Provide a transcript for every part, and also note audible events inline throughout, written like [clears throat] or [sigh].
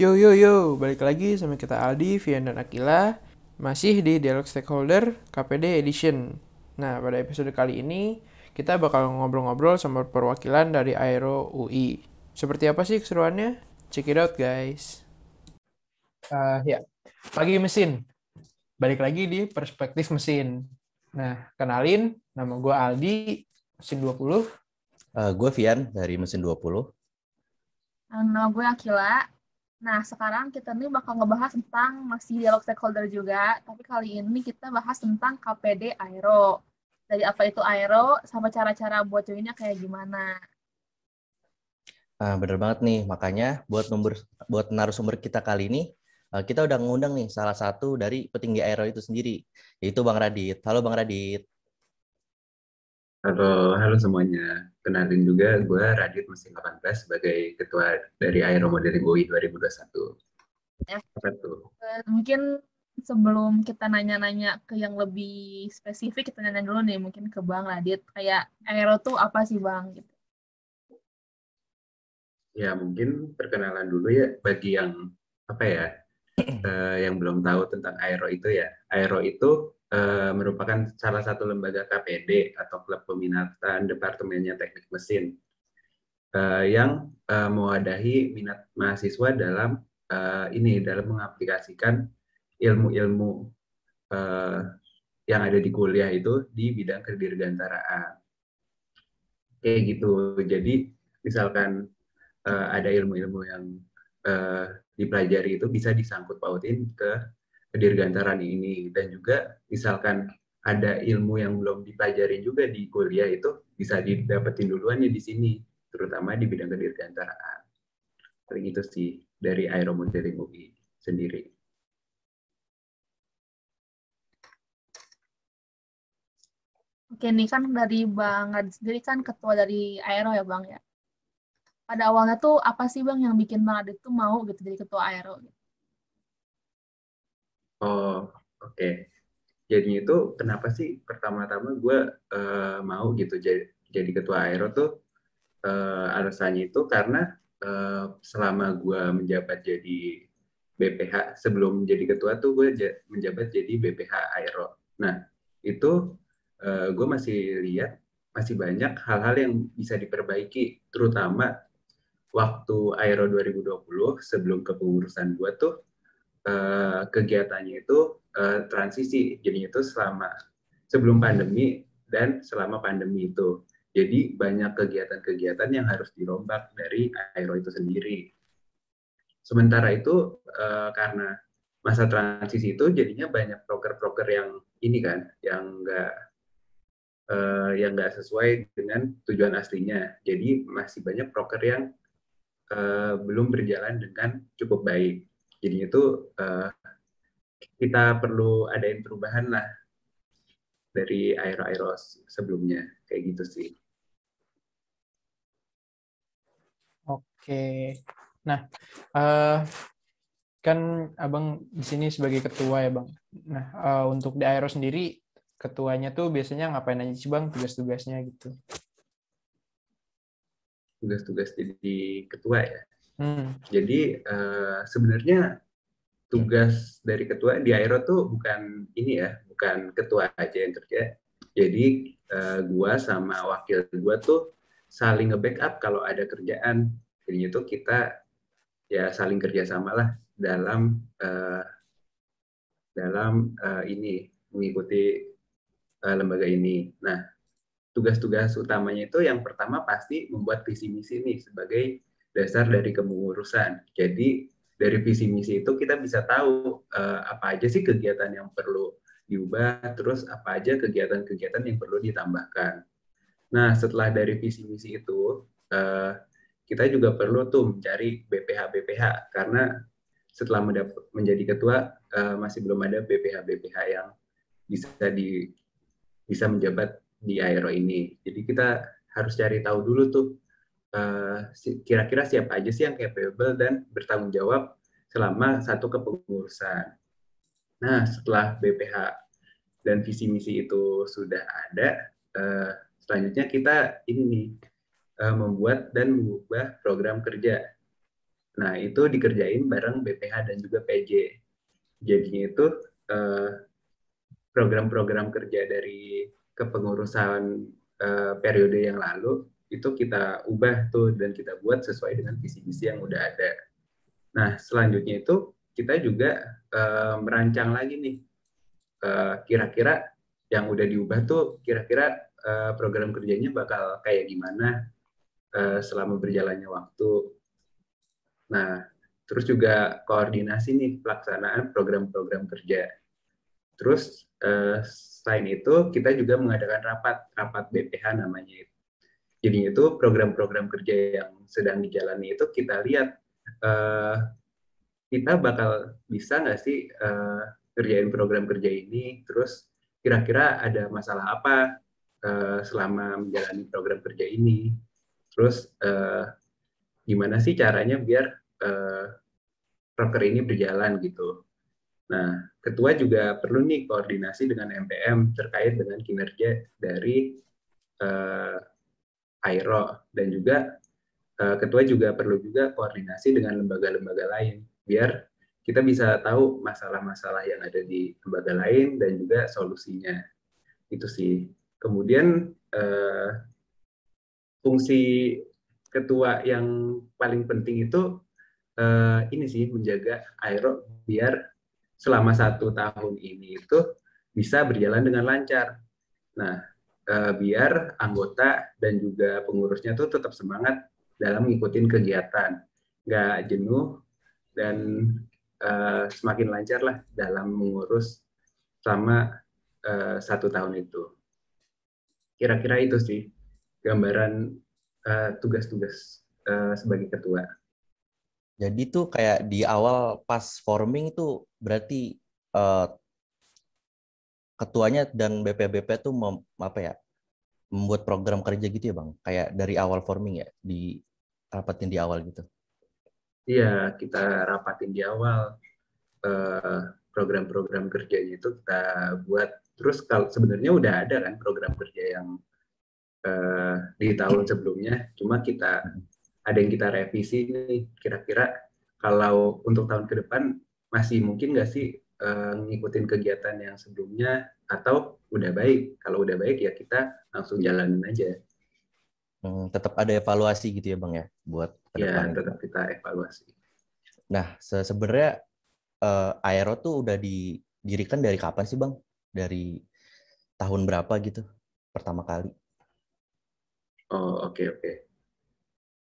Yo yo yo, balik lagi sama kita Aldi, Vian dan Akila. Masih di Dialog Stakeholder KPD Edition. Nah, pada episode kali ini kita bakal ngobrol-ngobrol sama perwakilan dari Aero UI Seperti apa sih keseruannya? Check it out guys. Uh, Ya, pagi mesin. Balik lagi di perspektif mesin. Nah, kenalin, nama gue Aldi, mesin 20 Uh, gue Vian dari mesin 20. Nama gue Akila. Nah, sekarang kita nih bakal ngebahas tentang masih dialog stakeholder juga, tapi kali ini kita bahas tentang KPD Aero. Dari apa itu Aero, sama cara-cara buat joinnya kayak gimana. Uh, bener banget nih, makanya buat nomor buat narasumber kita kali ini, uh, kita udah ngundang nih salah satu dari petinggi Aero itu sendiri, yaitu Bang Radit. Halo Bang Radit. Halo, halo semuanya. Kenalin juga gue Radit Mesin 18 sebagai ketua dari Aero Modeling UI 2021. Ya. Apa tuh? Eh, Mungkin sebelum kita nanya-nanya ke yang lebih spesifik, kita nanya dulu nih mungkin ke Bang Radit. Kayak Aero tuh apa sih Bang? Gitu. Ya mungkin perkenalan dulu ya bagi yang apa ya [clears throat] eh, yang belum tahu tentang Aero itu ya. Aero itu eh, merupakan salah satu lembaga KPD atau klub peminatan departemennya teknik mesin eh, yang eh, mewadahi minat mahasiswa dalam eh, ini dalam mengaplikasikan ilmu-ilmu eh, yang ada di kuliah itu di bidang kedirgantaraan. Kayak gitu. Jadi misalkan eh, ada ilmu-ilmu yang eh, dipelajari itu bisa disangkut pautin ke kedirgantaraan ini dan juga misalkan ada ilmu yang belum dipelajari juga di kuliah itu bisa didapetin duluannya di sini terutama di bidang kedirgantaraan. Kayak gitu sih dari Aero Modeling UI sendiri. Oke, nih kan dari Bang Radit sendiri kan ketua dari Aero ya Bang ya. Pada awalnya tuh apa sih Bang yang bikin Bang Radit tuh mau gitu jadi ketua Aero? Gitu? Oh, oke. Okay. Jadi itu kenapa sih pertama-tama gue uh, mau gitu jadi, jadi ketua Aero tuh uh, alasannya itu karena uh, selama gue menjabat jadi BPH sebelum jadi ketua tuh gue menjabat jadi BPH Aero. Nah itu uh, gue masih lihat masih banyak hal-hal yang bisa diperbaiki, terutama waktu Aero 2020 sebelum kepengurusan gue tuh uh, kegiatannya itu uh, transisi. Jadi itu selama sebelum pandemi dan selama pandemi itu. Jadi banyak kegiatan-kegiatan yang harus dirombak dari Aero itu sendiri. Sementara itu uh, karena masa transisi itu jadinya banyak proker-proker yang ini kan, yang enggak uh, yang nggak sesuai dengan tujuan aslinya. Jadi masih banyak proker yang uh, belum berjalan dengan cukup baik. Jadi itu uh, kita perlu adain perubahan lah dari aero-aero sebelumnya kayak gitu sih. Oke, nah uh, kan abang di sini sebagai ketua ya bang. Nah uh, untuk di aero sendiri ketuanya tuh biasanya ngapain aja sih bang tugas-tugasnya gitu? Tugas-tugas jadi ketua ya. Hmm. Jadi uh, sebenarnya tugas dari ketua di Aero tuh bukan ini ya, bukan ketua aja yang kerja. Jadi uh, gua sama wakil gua tuh saling nge-backup kalau ada kerjaan. Jadi itu kita ya saling kerjasama lah dalam uh, dalam uh, ini mengikuti uh, lembaga ini. Nah, tugas-tugas utamanya itu yang pertama pasti membuat visi misi nih sebagai dasar dari kepengurusan. Jadi dari visi misi itu kita bisa tahu uh, apa aja sih kegiatan yang perlu diubah, terus apa aja kegiatan-kegiatan yang perlu ditambahkan. Nah setelah dari visi misi itu uh, kita juga perlu tuh mencari BPH BPH karena setelah menjadi ketua uh, masih belum ada BPH BPH yang bisa di bisa menjabat di Aero ini. Jadi kita harus cari tahu dulu tuh kira-kira uh, siapa aja sih yang capable dan bertanggung jawab selama satu kepengurusan. Nah, setelah BPH dan visi misi itu sudah ada, uh, selanjutnya kita ini nih uh, membuat dan mengubah program kerja. Nah, itu dikerjain bareng BPH dan juga PJ. Jadinya itu eh, program-program kerja dari kepengurusan eh, periode yang lalu itu kita ubah tuh dan kita buat sesuai dengan visi-visi yang udah ada. Nah, selanjutnya itu kita juga uh, merancang lagi nih kira-kira uh, yang udah diubah tuh kira-kira uh, program kerjanya bakal kayak gimana uh, selama berjalannya waktu. Nah, terus juga koordinasi nih pelaksanaan program-program kerja. Terus uh, selain itu kita juga mengadakan rapat rapat BPH namanya itu jadi itu program-program kerja yang sedang dijalani itu kita lihat uh, kita bakal bisa nggak sih uh, kerjain program kerja ini, terus kira-kira ada masalah apa uh, selama menjalani program kerja ini, terus uh, gimana sih caranya biar uh, proker ini berjalan gitu. Nah, ketua juga perlu nih koordinasi dengan MPM terkait dengan kinerja dari uh, Airo dan juga uh, ketua juga perlu juga koordinasi dengan lembaga-lembaga lain biar kita bisa tahu masalah-masalah yang ada di lembaga lain dan juga solusinya itu sih kemudian uh, fungsi ketua yang paling penting itu uh, ini sih menjaga Airo biar selama satu tahun ini itu bisa berjalan dengan lancar. Nah, uh, biar anggota dan juga pengurusnya tuh tetap semangat dalam ngikutin kegiatan, nggak jenuh dan uh, semakin lancar lah dalam mengurus selama uh, satu tahun itu. Kira-kira itu sih gambaran tugas-tugas uh, uh, sebagai ketua. Jadi tuh kayak di awal pas forming itu berarti uh, ketuanya dan BPBP tuh mem, apa ya membuat program kerja gitu ya bang? Kayak dari awal forming ya di rapatin di awal gitu. Iya kita rapatin di awal eh, program-program kerjanya itu kita buat. Terus kalau sebenarnya udah ada kan program kerja yang uh, di tahun sebelumnya cuma kita ada yang kita revisi nih. Kira-kira kalau untuk tahun ke depan masih mungkin nggak sih uh, ngikutin kegiatan yang sebelumnya atau udah baik. Kalau udah baik ya kita langsung jalanin aja. Hmm, tetap ada evaluasi gitu ya bang ya buat ya tetap kita evaluasi. Nah se sebenarnya uh, Aero tuh udah didirikan dari kapan sih bang? Dari tahun berapa gitu pertama kali? Oh oke okay, oke. Okay.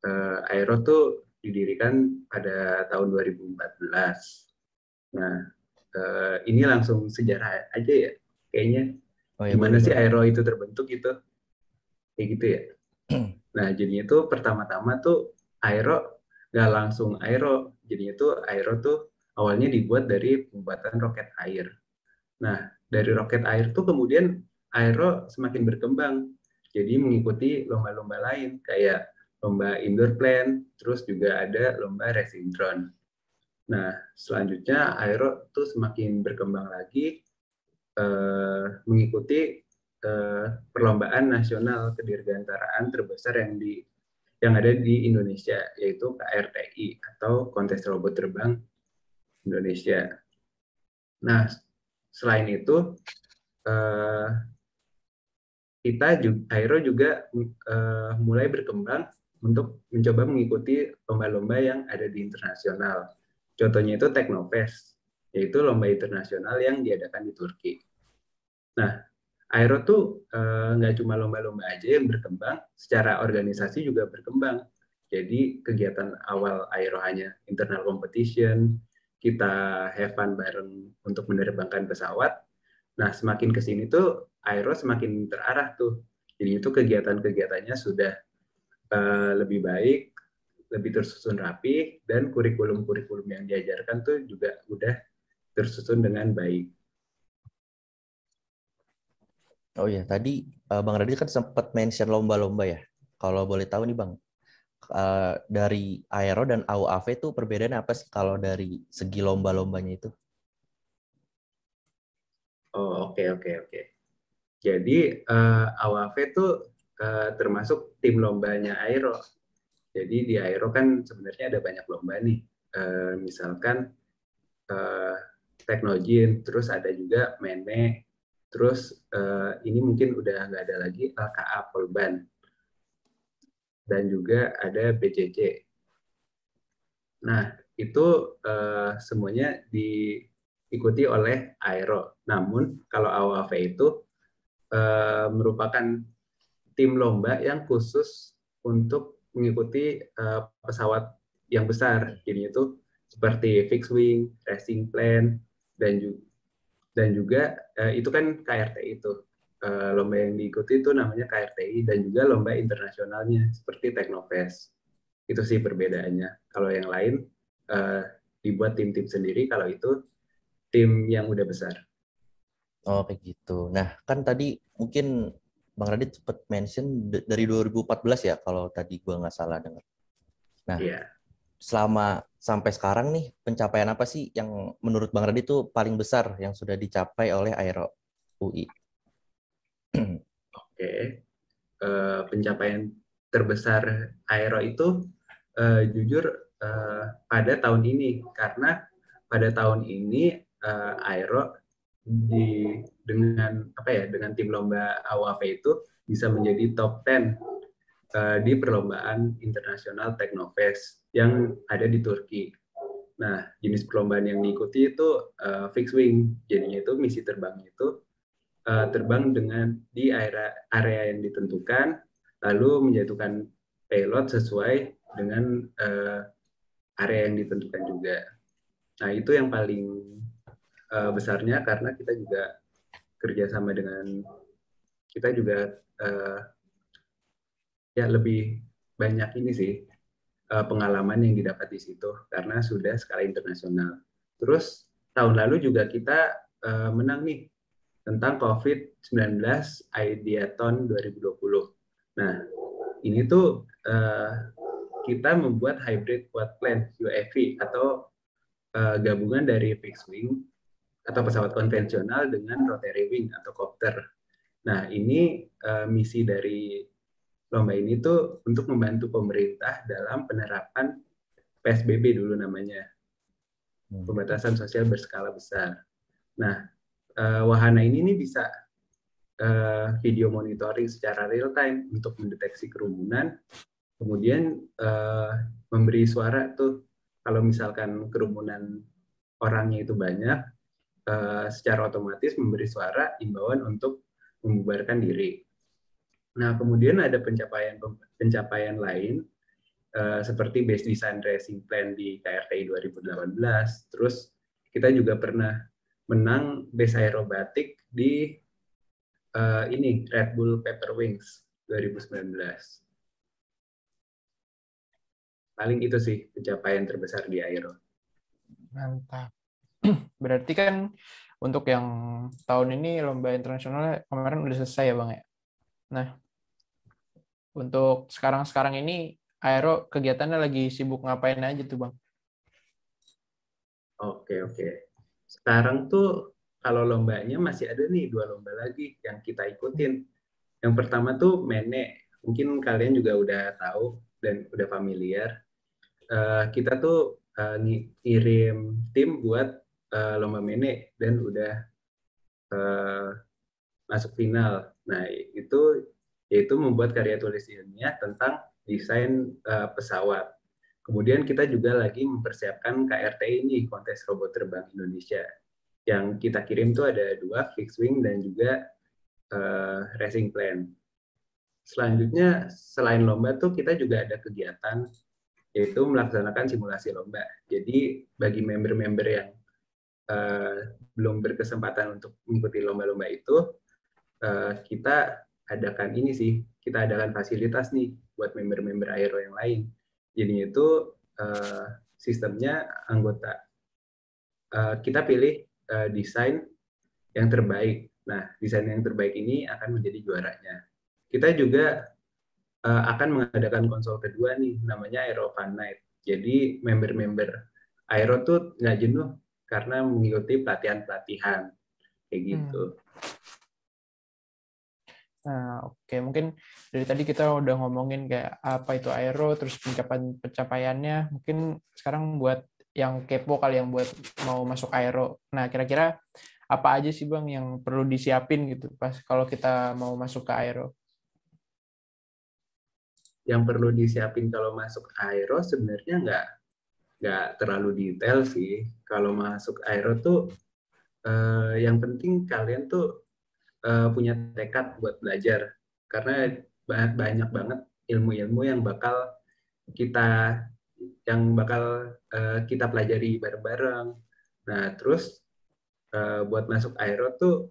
Uh, Aero tuh didirikan pada tahun 2014. Nah uh, ini langsung sejarah aja ya kayaknya. Oh, iya, gimana bener. sih aero itu terbentuk gitu? Kayak gitu ya. [clears throat] Nah jadinya tuh pertama-tama tuh aero nggak langsung aero jadinya tuh aero tuh awalnya dibuat dari pembuatan roket air. Nah dari roket air tuh kemudian aero semakin berkembang jadi mengikuti lomba-lomba lain kayak lomba indoor plan terus juga ada lomba racing drone Nah, selanjutnya Aero tuh semakin berkembang lagi eh, mengikuti eh, perlombaan nasional kedirgantaraan terbesar yang di yang ada di Indonesia yaitu KRTI atau Kontes Robot Terbang Indonesia. Nah, selain itu eh, kita juga Aero juga eh, mulai berkembang untuk mencoba mengikuti lomba-lomba yang ada di internasional Contohnya itu Teknofest, yaitu lomba internasional yang diadakan di Turki. Nah, Aero tuh eh, nggak cuma lomba-lomba aja yang berkembang, secara organisasi juga berkembang. Jadi kegiatan awal Aero hanya internal competition, kita have fun bareng untuk menerbangkan pesawat. Nah, semakin ke sini tuh Aero semakin terarah tuh. Jadi itu kegiatan-kegiatannya sudah uh, lebih baik, lebih tersusun rapi dan kurikulum-kurikulum yang diajarkan tuh juga udah tersusun dengan baik. Oh iya, tadi uh, Bang Radit kan sempat mention lomba-lomba ya. Kalau boleh tahu nih Bang, uh, dari Aero dan AUAV itu perbedaan apa sih kalau dari segi lomba-lombanya itu? Oh oke okay, oke okay, oke. Okay. Jadi uh, AUAV itu uh, termasuk tim lombanya Aero. Jadi di Aero kan sebenarnya ada banyak lomba nih. uh, misalkan uh, Teknogin, terus ada juga Mene, terus uh, ini mungkin udah nggak ada lagi LKA Polban, dan juga ada BCC. Nah, itu uh, semuanya diikuti oleh Aero. Namun, kalau AOAV itu uh, merupakan tim lomba yang khusus untuk mengikuti uh, pesawat yang besar. Jadi itu seperti fixed wing, racing plane, dan juga dan juga uh, itu kan KRTI itu. Uh, lomba yang diikuti itu namanya KRTI dan juga lomba internasionalnya seperti Teknofest. Itu sih perbedaannya. Kalau yang lain uh, dibuat tim-tim sendiri. Kalau itu tim yang udah besar. Oh kayak gitu. Nah kan tadi mungkin Bang Radit sempat mention dari 2014 ya kalau tadi gua nggak salah dengar nah yeah. selama sampai sekarang nih pencapaian apa sih yang menurut Bang Radit itu paling besar yang sudah dicapai oleh Aero UI Oke, okay. uh, pencapaian terbesar Aero itu uh, jujur uh, pada tahun ini karena pada tahun ini uh, Aero di dengan apa ya dengan tim lomba AWAV itu bisa menjadi top 10 uh, di perlombaan internasional Teknofest yang ada di Turki. Nah, jenis perlombaan yang diikuti itu uh, fixed wing. Jadinya itu misi terbang itu uh, terbang dengan di area area yang ditentukan lalu menjatuhkan payload sesuai dengan uh, area yang ditentukan juga. Nah itu yang paling uh, besarnya karena kita juga kerjasama dengan kita juga uh, ya lebih banyak ini sih uh, pengalaman yang didapat di situ karena sudah skala internasional. Terus tahun lalu juga kita uh, menang nih tentang COVID-19 Ideaton 2020. Nah, ini tuh uh, kita membuat hybrid quad plane UAV atau uh, gabungan dari fixed wing atau pesawat konvensional dengan rotary wing atau kopter. Nah, ini uh, misi dari lomba ini tuh untuk membantu pemerintah dalam penerapan PSBB dulu namanya. Hmm. Pembatasan sosial berskala besar. Nah, uh, wahana ini nih bisa uh, video monitoring secara real time untuk mendeteksi kerumunan kemudian uh, memberi suara tuh kalau misalkan kerumunan orangnya itu banyak uh, secara otomatis memberi suara imbauan untuk membubarkan diri. Nah kemudian ada pencapaian pencapaian lain uh, seperti base design racing plan di KRTI 2018. Terus kita juga pernah menang base aerobatik di uh, ini Red Bull Pepper Wings 2019 paling itu sih pencapaian terbesar di Aero. Mantap. Berarti kan untuk yang tahun ini lomba internasional kemarin udah selesai ya bang ya. Nah, untuk sekarang-sekarang ini Aero kegiatannya lagi sibuk ngapain aja tuh bang? Oke oke. Sekarang tuh kalau lombanya masih ada nih dua lomba lagi yang kita ikutin. Yang pertama tuh Mene. Mungkin kalian juga udah tahu dan udah familiar uh, kita tuh uh, ngirim tim buat uh, lomba mene dan udah uh, masuk final. Nah itu yaitu membuat karya tulis ilmiah tentang desain uh, pesawat. Kemudian kita juga lagi mempersiapkan KRT ini kontes robot terbang Indonesia. Yang kita kirim tuh ada dua fixed wing dan juga uh, racing plan. Selanjutnya selain lomba tuh kita juga ada kegiatan yaitu melaksanakan simulasi lomba. Jadi bagi member-member yang uh, belum berkesempatan untuk mengikuti lomba-lomba itu, uh, kita adakan ini sih, kita adakan fasilitas nih buat member-member Aero yang lain. Jadi itu uh, sistemnya anggota uh, kita pilih uh, desain yang terbaik. Nah, desain yang terbaik ini akan menjadi juaranya. Kita juga uh, akan mengadakan konsol kedua nih, namanya Aero Fun Night. Jadi member-member Aero tuh nggak jenuh karena mengikuti pelatihan-pelatihan kayak hmm. gitu. Hmm. Nah, oke okay. mungkin dari tadi kita udah ngomongin kayak apa itu aero, terus pencapaian pencapaiannya. Mungkin sekarang buat yang kepo kali yang buat mau masuk aero. Nah, kira-kira apa aja sih Bang yang perlu disiapin gitu pas kalau kita mau masuk ke aero? Yang perlu disiapin kalau masuk aero sebenarnya nggak nggak terlalu detail sih. Kalau masuk aero tuh eh, yang penting kalian tuh eh, punya tekad buat belajar karena banyak banget ilmu-ilmu yang bakal kita yang bakal uh, kita pelajari bareng-bareng. Nah, terus uh, buat masuk aero tuh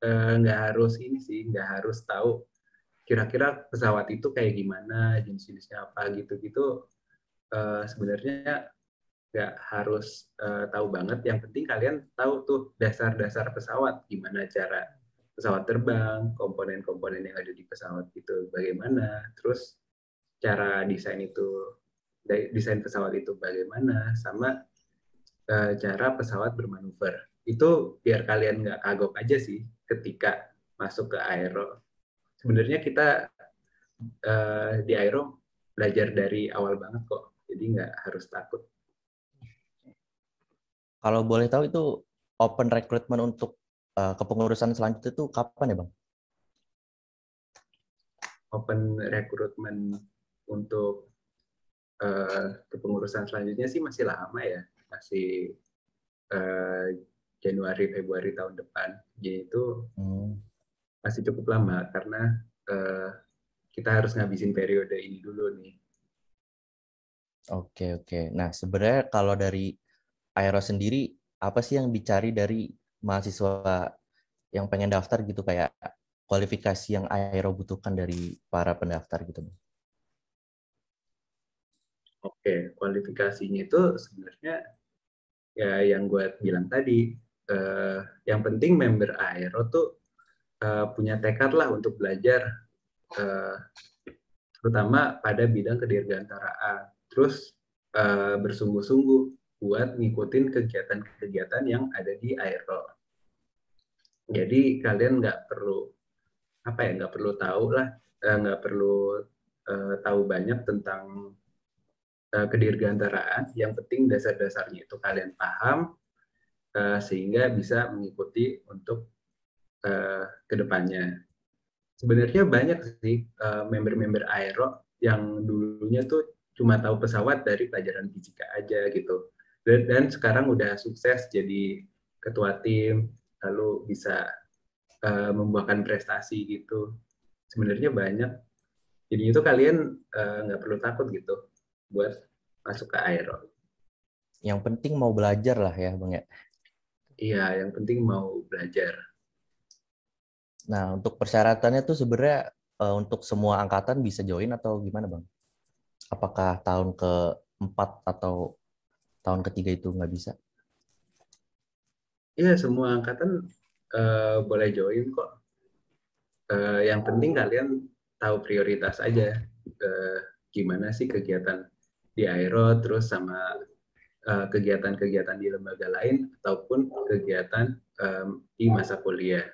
nggak uh, harus ini sih, nggak harus tahu kira-kira pesawat itu kayak gimana, jenis-jenisnya apa gitu-gitu. Uh, sebenarnya nggak harus uh, tahu banget. Yang penting kalian tahu tuh dasar-dasar pesawat, gimana cara pesawat terbang, komponen-komponen yang ada di pesawat itu bagaimana, terus cara desain itu desain pesawat itu bagaimana sama uh, cara pesawat bermanuver. Itu biar kalian nggak kagok aja sih ketika masuk ke aero. Sebenarnya kita uh, di aero belajar dari awal banget kok jadi nggak harus takut kalau boleh tahu itu open recruitment untuk uh, kepengurusan selanjutnya itu kapan ya bang? Open recruitment untuk uh, kepengurusan selanjutnya sih masih lama ya, masih uh, Januari Februari tahun depan. Jadi itu hmm. masih cukup lama karena uh, kita harus ngabisin periode ini dulu nih. Oke oke. Nah sebenarnya kalau dari Aero sendiri apa sih yang dicari dari mahasiswa yang pengen daftar gitu kayak kualifikasi yang Aero butuhkan dari para pendaftar gitu? Oke, kualifikasinya itu sebenarnya ya yang gue bilang tadi, eh, yang penting member Aero tuh eh, punya tekad lah untuk belajar, eh, terutama pada bidang kedirgantaraan. Terus eh, bersungguh-sungguh buat ngikutin kegiatan-kegiatan yang ada di Aero. Jadi kalian nggak perlu apa ya nggak perlu tahu lah eh, nggak perlu uh, tahu banyak tentang uh, kedirgantaraan yang penting dasar-dasarnya itu kalian paham uh, sehingga bisa mengikuti untuk uh, ke depannya sebenarnya banyak sih member-member uh, aero yang dulunya tuh cuma tahu pesawat dari pelajaran fisika aja gitu. Dan, dan sekarang udah sukses jadi ketua tim lalu bisa uh, membuahkan prestasi gitu. Sebenarnya banyak. Jadi itu kalian eh, nggak uh, perlu takut gitu buat masuk ke aero yang penting mau belajar lah ya bang ya. Iya yang penting mau belajar. Nah untuk persyaratannya tuh sebenarnya uh, untuk semua angkatan bisa join atau gimana bang apakah tahun keempat atau tahun ketiga itu nggak bisa Iya, semua angkatan uh, boleh join kok. Uh, yang penting kalian tahu prioritas aja. Uh, gimana sih kegiatan di Aero, terus sama kegiatan-kegiatan uh, di lembaga lain, ataupun kegiatan um, di masa kuliah.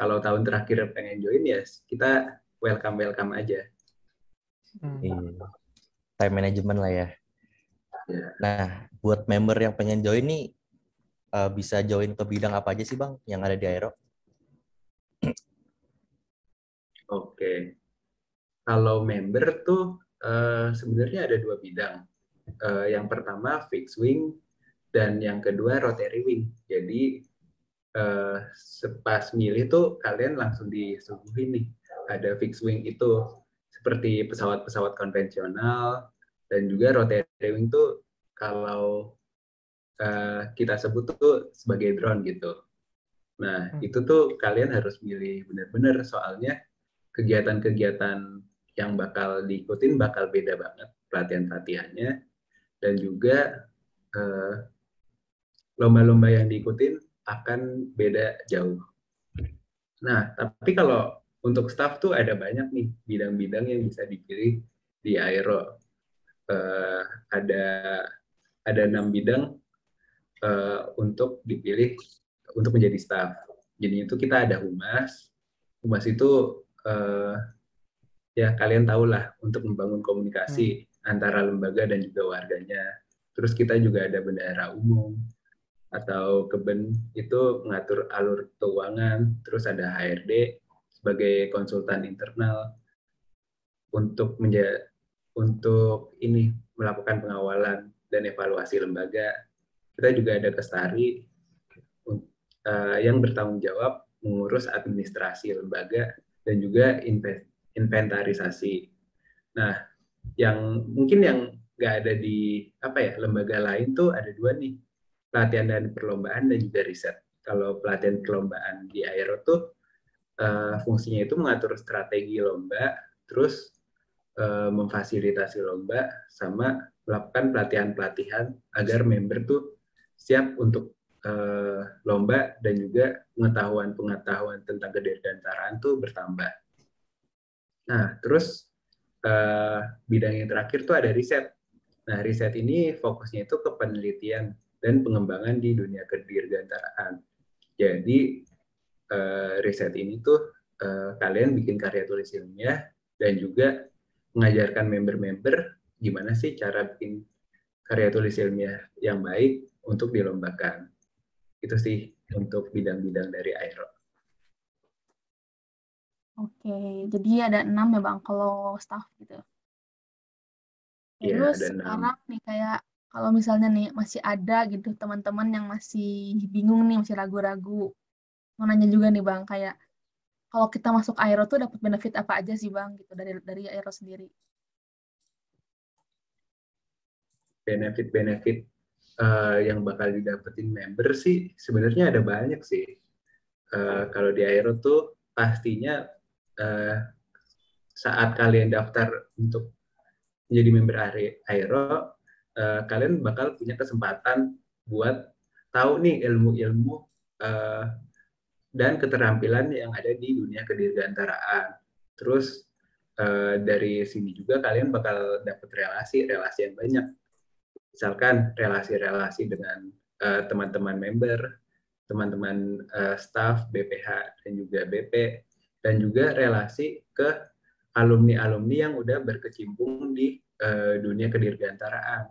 Kalau tahun terakhir pengen join ya kita welcome-welcome aja. Hmm. Time management lah ya. ya. Nah, buat member yang pengen join nih, uh, bisa join ke bidang apa aja sih bang yang ada di Aero? Oke, kalau member tuh uh, sebenarnya ada dua bidang. Uh, yang pertama fixed wing dan yang kedua rotary wing. Jadi uh, sepas milih tuh kalian langsung disuguhin nih ada fixed wing itu seperti pesawat-pesawat konvensional dan juga rotary wing tuh kalau uh, kita sebut tuh sebagai drone gitu. Nah, hmm. itu tuh kalian harus milih benar-benar soalnya kegiatan-kegiatan yang bakal diikutin bakal beda banget pelatihan-pelatihannya dan juga eh, lomba-lomba yang diikutin akan beda jauh. Nah, tapi kalau untuk staff tuh ada banyak nih bidang-bidang yang bisa dipilih di Aero. Uh, ada ada enam bidang uh, untuk dipilih untuk menjadi staff. Jadi itu kita ada humas. Humas itu uh, ya kalian tahu lah untuk membangun komunikasi hmm. antara lembaga dan juga warganya. Terus kita juga ada bendahara umum atau keben itu mengatur alur keuangan. Terus ada HRD sebagai konsultan internal untuk menja untuk ini melakukan pengawalan dan evaluasi lembaga. Kita juga ada Kestari uh, yang bertanggung jawab mengurus administrasi lembaga dan juga inventarisasi. Nah, yang mungkin yang nggak ada di apa ya lembaga lain tuh ada dua nih pelatihan dan perlombaan dan juga riset. Kalau pelatihan perlombaan di Aero tuh uh, fungsinya itu mengatur strategi lomba, terus uh, memfasilitasi lomba, sama melakukan pelatihan-pelatihan agar member tuh siap untuk uh, lomba dan juga pengetahuan-pengetahuan tentang kedirgantaraan tuh bertambah. Nah, terus uh, bidang yang terakhir tuh ada riset. Nah, riset ini fokusnya itu ke penelitian dan pengembangan di dunia kedirgantaraan. Jadi, uh, riset ini tuh uh, kalian bikin karya tulis ilmiah dan juga mengajarkan member-member gimana sih cara bikin karya tulis ilmiah yang baik untuk dilombakan. Itu sih untuk bidang-bidang dari Aero. Oke, jadi ada enam ya Bang kalau staff gitu. Iya, Terus enam. sekarang nih kayak kalau misalnya nih masih ada gitu teman-teman yang masih bingung nih, masih ragu-ragu. Mau nanya juga nih Bang, kayak kalau kita masuk Aero tuh dapat benefit apa aja sih Bang gitu dari dari Aero sendiri? Benefit-benefit uh, yang bakal didapetin member sih sebenarnya ada banyak sih. Uh, kalau di Aero tuh pastinya uh, saat kalian daftar untuk menjadi member Aero, uh, kalian bakal punya kesempatan buat tahu nih ilmu-ilmu uh, dan keterampilan yang ada di dunia kedirgantaraan. Terus uh, dari sini juga kalian bakal dapat relasi, relasi yang banyak. Misalkan relasi-relasi dengan teman-teman uh, member, teman-teman uh, staff BPH dan juga BP, dan juga relasi ke alumni-alumni yang udah berkecimpung di uh, dunia kedirgantaraan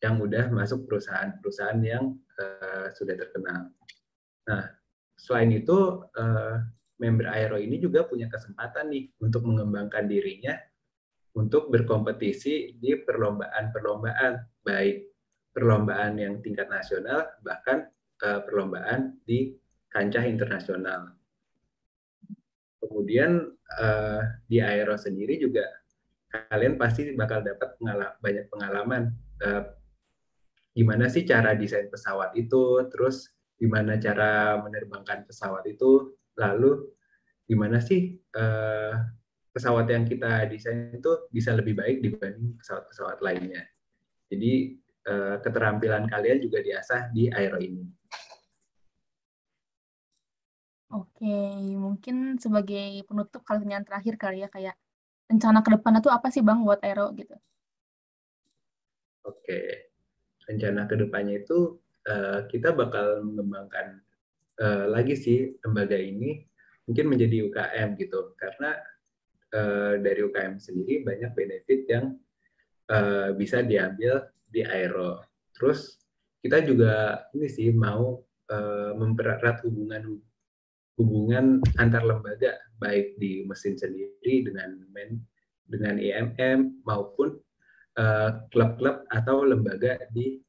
yang udah masuk perusahaan-perusahaan yang uh, sudah terkenal. Nah, selain itu uh, member Aero ini juga punya kesempatan nih untuk mengembangkan dirinya untuk berkompetisi di perlombaan-perlombaan baik perlombaan yang tingkat nasional bahkan uh, perlombaan di kancah internasional. Kemudian uh, di Aero sendiri juga kalian pasti bakal dapat pengala banyak pengalaman uh, gimana sih cara desain pesawat itu, terus gimana cara menerbangkan pesawat itu, lalu gimana sih uh, pesawat yang kita desain itu bisa lebih baik dibanding pesawat-pesawat lainnya. Jadi uh, keterampilan kalian juga diasah di aero ini. Oke, mungkin sebagai penutup kalian terakhir kali ya kayak rencana ke depan itu apa sih Bang buat Aero gitu? Oke, rencana ke depannya itu uh, kita bakal mengembangkan uh, lagi sih lembaga ini mungkin menjadi UKM gitu karena uh, dari UKM sendiri banyak benefit yang uh, bisa diambil di Aero. Terus kita juga ini sih mau uh, mempererat hubungan hubungan antar lembaga baik di mesin sendiri dengan men dengan IMM maupun eh, klub-klub uh, atau lembaga di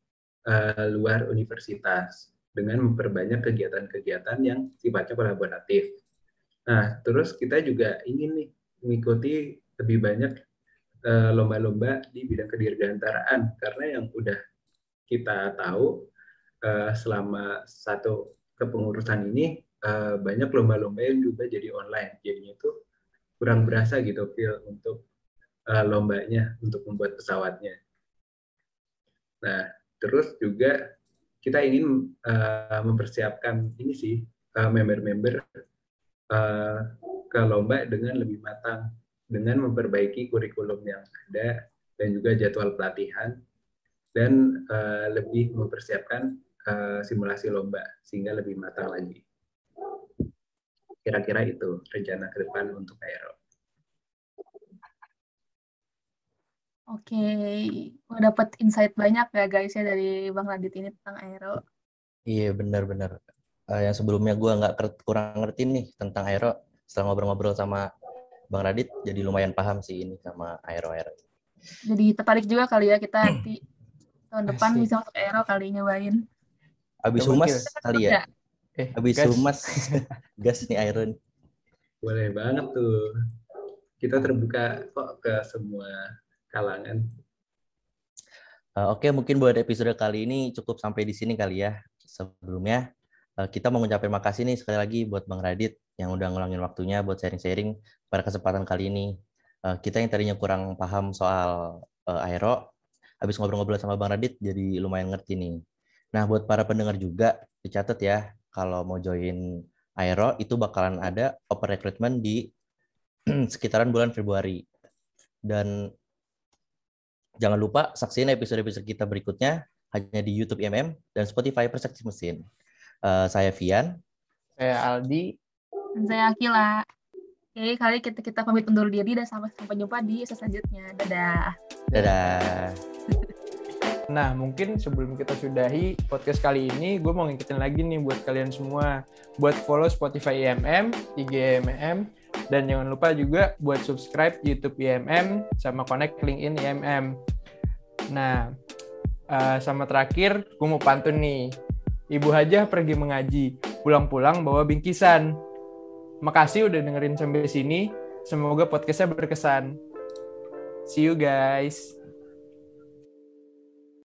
uh, luar universitas dengan memperbanyak kegiatan-kegiatan yang sifatnya kolaboratif. Nah, terus kita juga ingin nih mengikuti lebih banyak lomba-lomba uh, di bidang kedirgantaraan karena yang udah kita tahu uh, selama satu kepengurusan ini uh, banyak lomba-lomba yang juga jadi online. Jadinya itu kurang berasa gitu feel untuk uh, lombanya untuk membuat pesawatnya. Nah, terus juga kita ingin uh, mempersiapkan ini sih member-member uh, ke lomba dengan lebih matang dengan memperbaiki kurikulum yang ada dan juga jadwal pelatihan dan uh, lebih mempersiapkan uh, simulasi lomba sehingga lebih matang lagi. Kira-kira itu rencana ke depan untuk Aero. Oke, Wah, dapat insight banyak ya guys ya dari Bang Radit ini tentang aero. Iya benar-benar. Eh, yang sebelumnya gue nggak ker- kurang ngerti nih tentang aero. Setelah ngobrol-ngobrol sama Bang Radit, jadi lumayan paham sih ini sama aero-aero. Jadi tertarik juga kali ya kita nanti [clears throat] tahun depan Asik. bisa masuk aero kali nyobain. Abis humas kali ya? Ya, Eh, Abis guys. humas, [laughs] gas nih aero nih. Boleh banget tuh. Kita terbuka kok ke semua kalangan. Eh, Oke, mungkin buat episode kali ini cukup sampai di sini kali ya. Sebelumnya, eh, kita mau ngucapin makasih nih sekali lagi buat Bang Radit yang udah ngulangin waktunya buat sharing-sharing pada kesempatan kali ini. Eh, Kita yang tadinya kurang paham soal aero, habis ngobrol-ngobrol sama Bang Radit jadi lumayan ngerti nih. Nah, buat para pendengar juga, dicatat ya, kalau mau join aero itu bakalan ada open recruitment di [clears throat] sekitaran bulan Februari. Dan Jangan lupa saksiin episode-episode kita berikutnya hanya di YouTube IMM dan Spotify Perspektif Mesin. Eh, saya Vian. Saya Aldi. dan saya Akila. Oke, kali kita kita pamit undur diri dan sampai sampai jumpa di episode selanjutnya. Dadah. Dadah. [laughs] Nah, mungkin sebelum kita sudahi podcast kali ini, gue mau ngingetin lagi nih buat kalian semua. Buat follow Spotify IMM, IG IMM, dan jangan lupa juga buat subscribe YouTube IMM, sama connect LinkedIn IMM. Nah, eh, sama terakhir, gue mau pantun nih. Ibu Hajah pergi mengaji, pulang-pulang bawa bingkisan. Makasih udah dengerin sampai sini. Semoga podcastnya berkesan. See you guys.